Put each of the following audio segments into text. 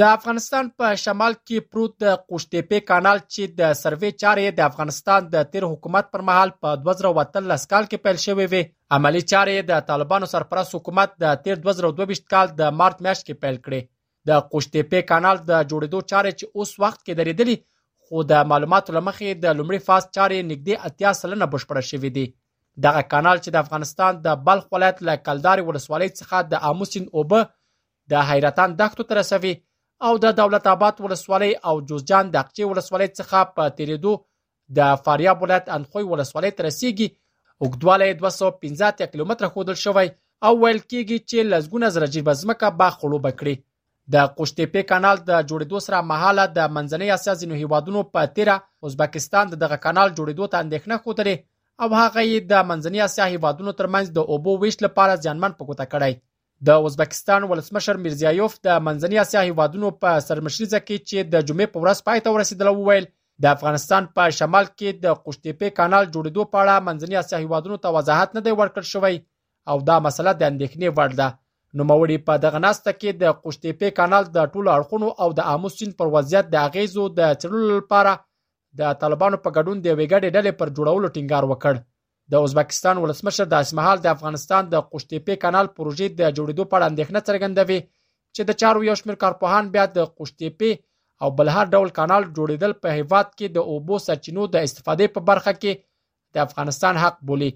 د افغانستان په شمال کې پروت د قوشتېپې کانال چې د سروې چارې یې د افغانستان د تېر حکومت پر مهال په 2013 کال کې پیل شوې وې، عملي چارې یې د طالبانو سرپرست حکومت د تېر 2022 کال د مارچ میاشت کې پیل کړې. د قوشتېپې کانال د جوړېدو چارې چې اوس وخت کې درېدلي، خو د معلوماتو له مخې د لومړي فاز چارې نږدې اتیا سلنه بشپړه شوې دي. دغه کانال چې د افغانستان د بلخ ولایت له کلدارې ولسوالۍ څخه د آمو سیند اوبه د حیرتان دښتو ته رسوي او د دولت آباد ولسوالۍ او جوزجان د اقچې ولسوالۍ څخه په تیریدو د فاریاب ولایت انخوی ولسوالۍ ته رسیږي اوږدوالی 215 کیلومتره ښودل شوی او ویل کیږي چې لسګونه زره جریبه ځمکه به خړوبه کړي د قوشتېپې کانال د جوړېدو سره مهاله د منځنۍ اسیا ځینو هیوادونو په تیره ازبکستان د دغه کانال جوړېدو ته اندېښنه ښودلې او هغه یې د منځنۍ اسیا هیوادونو ترمنځ د اوبو ویش لپاره ځانمن په ګوته کړی د ازبکستان ولسمشر میرزیایوف د منځنۍ اسیا هیوادونو په سرمشریزه کې چې د جمعې په ورځ پای ته ورسېدله وویل د افغانستان په شمال کې د قوشتېپې کانال جوړېدو په اړه منځنۍ اسیا هیوادونو ته وضاحت نه دی ورکړل شوی او دا مسله د اندېښنې وړ ده نوموړي په دغه ناسته کې د قوشتېپې کانال د ټولو اړخونو او د آمو سیند پر وضعیت د اغیزو د څېړلو لپاره د طالبانو په ګډون د یوې ګډې ډلې پر جوړولو ټینګار وکړ د ازبکستان ولسمشر د اسمحال د افغانستان د قوشتېپې کانال پروژې د جوړېدو په اړه اندېښنه څرګندوي چې د چارو یو شمېر کارپوهان بیا د قوشتېپې او بل هر ډول کانال جوړېدل په هیواد کې د اوبو سرچینو د استفادې په برخه کې د افغانستان حق بولي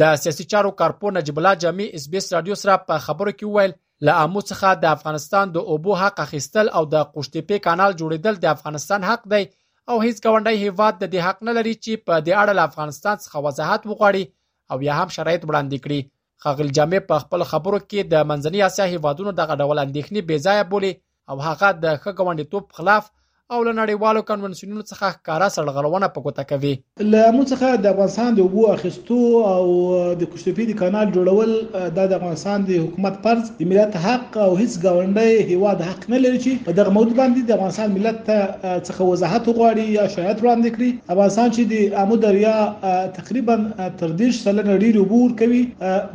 د سیاسي چارو کارپو نجیب الله جامع اس بي اس رادیو سره په خبرو کې وویل له آمو څخه د افغانستان د اوبو حق اخیستل او د قوشتیپې کانال جوړېدل د افغانستان حق دی او هیڅ ګاونډی هیواد د دې حق نه لري چې په دې اړه له افغانستان څخه وضاحت وغواړي او یا هم شرایط وړاندې کړي ښاغلي جامع په خپل خبرو کې د منځنۍ اسیا هیوادونو دغه ډول اندېښنې بې ځایه بولي او هغه د ښه ګاونډیتوب خلاف او له نړیوالو کنونسیونونو څخه ښکاره سړغړونه په ګوته کوي له مو څخه د افغانستان د اوبو اخیستو او د کشتوپی د کانال جوړول دا د افغانستان د حکومت فرض د ملت حق او هیڅ ګاونډی هیواد حق نه لري چې په دغه موضوع باندې د افغانستان ملت ته څخه وضاحت وغواړي یا شرایط وړاندې کړي افغانستان چې د امو دریا تقریبا تر دېرش سلنه ډېرې اوبه ورکوي،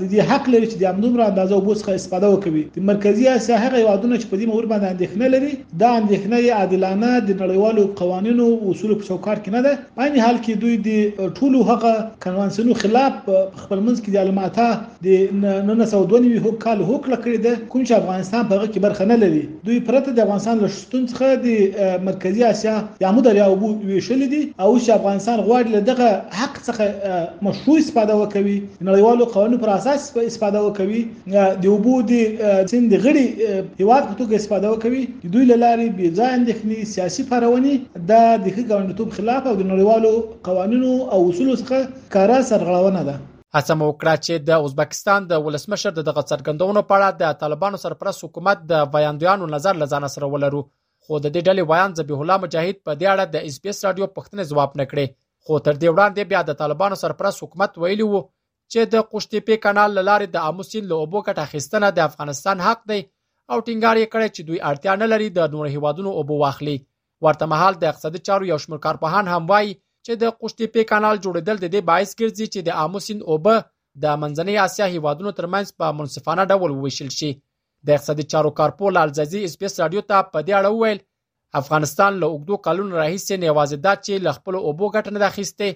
د دې حق لري چې د همدومره اندازه اوبو څخه استفاده وکوي. د مرکزي اسیا هغه هېوادونه چې په دې مورد باندې اندېښنه لري، دا اندېښنه یې عادلانه د نړیوالو قوانینو او اصولو په چوکاټ کې نه ده، په عین حال کې دوی د ټولو هغه کنوانسیونو خلاف په خپل منځ کې د الماتا، د نن سو دوه نوي هوک کال هوکړه کړې ده کوم چې افغانستان په هغه کې برخه نه لري دوی پرته د افغانستان له شتون څخه د مرکزی اسیا د عمو دریا اوبو ویشلې دي او چې افغانستان غواړي له دغه حق څخه مشروع استفاده وکوي نړیوالو قوانینو پر اساس استفاده وکوي د اوبو د سند غړي هیواد په توګه استفاده وکوي دوی له لارې بې ځای اندېښنې سیاسي پارونې د د ښه ګاونډیتوب خلاف او د نړیوالو قوانینو او اصولو څخه کارا سرغړونه ده هڅه مو وکړه چې د ازبکستان د ولسمشر د دغه څرګندونو په اړه د طالبانو سرپرست حکومت د ویاندویانو نظر له ځانه سره ولرو خو د دې ډلې ویاند ذبیح الله مجاهد په دې اړه د اس بي اس رادیو پوښتنې ځواب نه کړې خو تر دې وړاندې بیا د طالبانو سرپرست حکومت ویلي وو چې د قوشتیپې کانال له لارې د آمو سیند له اوبو ګټه اخیستنه د افغانستان حق دی او ټینګار یې کړی چې دوی اړتیا نه لري د نورو هیوادونو اوبه واخلي ورته مهال د اقتصادي چارو یو شمېر کارپوهان هم وایي چې د قوشتېپې کانال جوړېدل د دې باعث ګرځي چې د آمو سیند اوبه د منځنۍ اسیا هیوادونو ترمنځ په منصفانه ډول وویشل شي د اقتصادي چارو کارپوه لالزازي اسپیس رادیو ته په دې اړه وویل افغانستان له اوږدو کلونو راهیسې نه یوازې دا چې له خپلو اوبو ګټه نه ده اخیستې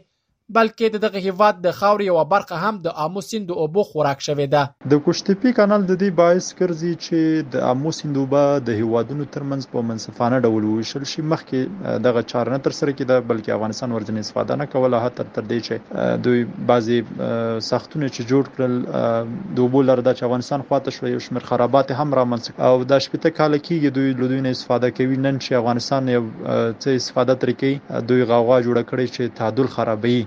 بلکې د دغه هېواد د خاورې یوه برخه هم د آمو سیند د اوبو خوراک شوې ده. د قوشتېپې کانال د دې باعث ګرځي چې د آمو سیند اوبه د هېوادونو ترمنځ په منصفانه ډول ووېشل شي. مخکې دغه چاره نه ترسره کېده، بلکې افغانستان ورځنې استفاده نه کوله، حتی تر دې چې دوی بعضې ساختونه چې جوړ کړل، د اوبو لاره دا چې افغانستان خوا ته شوه، یو شمېر خرابات یې هم رامنځته کړل او دا شپېته کاله کېږي دوی له دوی نه استفاده کوي. نن چې افغانستان یو څه استفاده ترې کوي دوی غوغا جوړه کړې چې تعادل خرابوي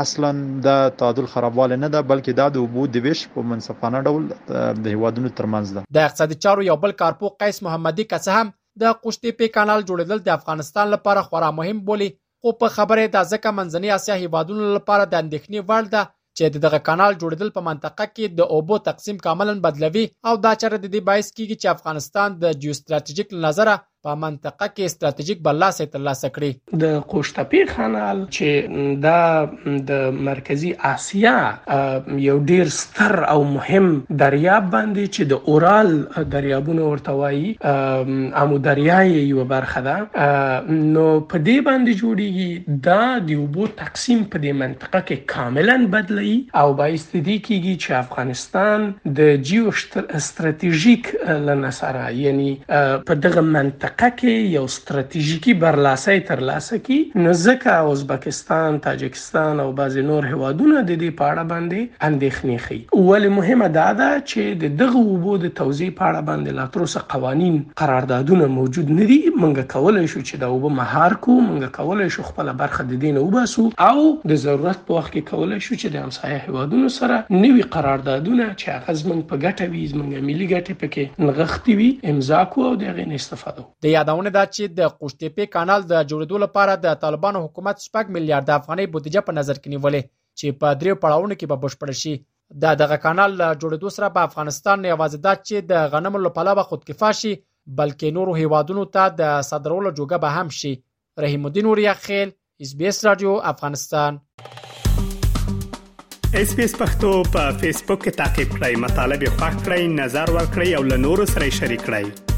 اصلا دا تعادل خرابوالی نه ده بلکې دا د اوبو د ویش په منصفانه ډول د هیوادونو ترمنځ ده د اقتصادي چارو یو بل کارپوه قیس محمدي که څه هم د قوشتېپې کانال جوړېدل د افغانستان لپاره خورا مهم بولي خو په خبره یې دا ځکه منځنۍ اسیا هیوادونو لپاره د اندېښنې وړ ده چې د دغه کانال جوړېدل په منطقه کې د اوبو تقسیم کاملا بدلوي او دا چاره د دې باعث کېږي چې افغانستان د جیوستراتیژیک له نظره په منطقه کې ستراتیژیک برلاسی ترلاسه کړي. د قوشتپې کانال چې دا د مرکزي اسیا یو ډېر ستر او مهم دریاب باندې چې د اورال دریابونه ورته وايي، امودریا یې یوه برخه ده، نو په دې باندې جوړېږي، دا د اوبو تقسیم په دې منطقه په کې کاملا بدلوي او باعث د دې کېږي چې افغانستان د جيو ستراتيژيک له نصره يعنې په دغه منطقه کې يو ستراتيژيکي برلاسي تر لاسه کړي نو ځکه ازبکستان، تاجکستان او بعضې نور هېوادونه د دې په اړه باندې اندېښنې ښيي. ولې مهمه دا ده چې د دغو اوبو د توزيع په اړه باندې لا تر اوسه قوانين، قراردادونه، موجود نه دي. موږ کولی شو چې دا اوبه مهار کو مونږ کولای شو خپل برخه د دین وباسو او د ضرورت په وخت کې کولای شو چې د همسایه هوادونو سره نوي قراردادونه چې هغه زمونږ په ګټه وي زمونږ ملي ګټې پکې نغښتي وي امضا کو او د هغې نه استفاده وکړو د یادونه ده چې د قوشتېپې کانال د جوړېدو لپاره د طالبانو حکومت شپږ میلیارد افغانۍ بودیجه په نظر کې نیولې چې په دریو پړاوونو کې به بشپړه شي د دغه کانال له جوړېدو سره به افغانستان نه یوازې دا چې د غنمو له پلوه خودکفا شي بلکې نورو هیوادونو ته د صادرولو جوګه به هم شي رحیم الدین اوریا خیل اس بي اس رادیو افغانستان اس بي اس پختو په فیسبوک کې تا کې پلی مطلب یو فاک کړئ نظر ور کړئ او له نورو سره شریک کړئ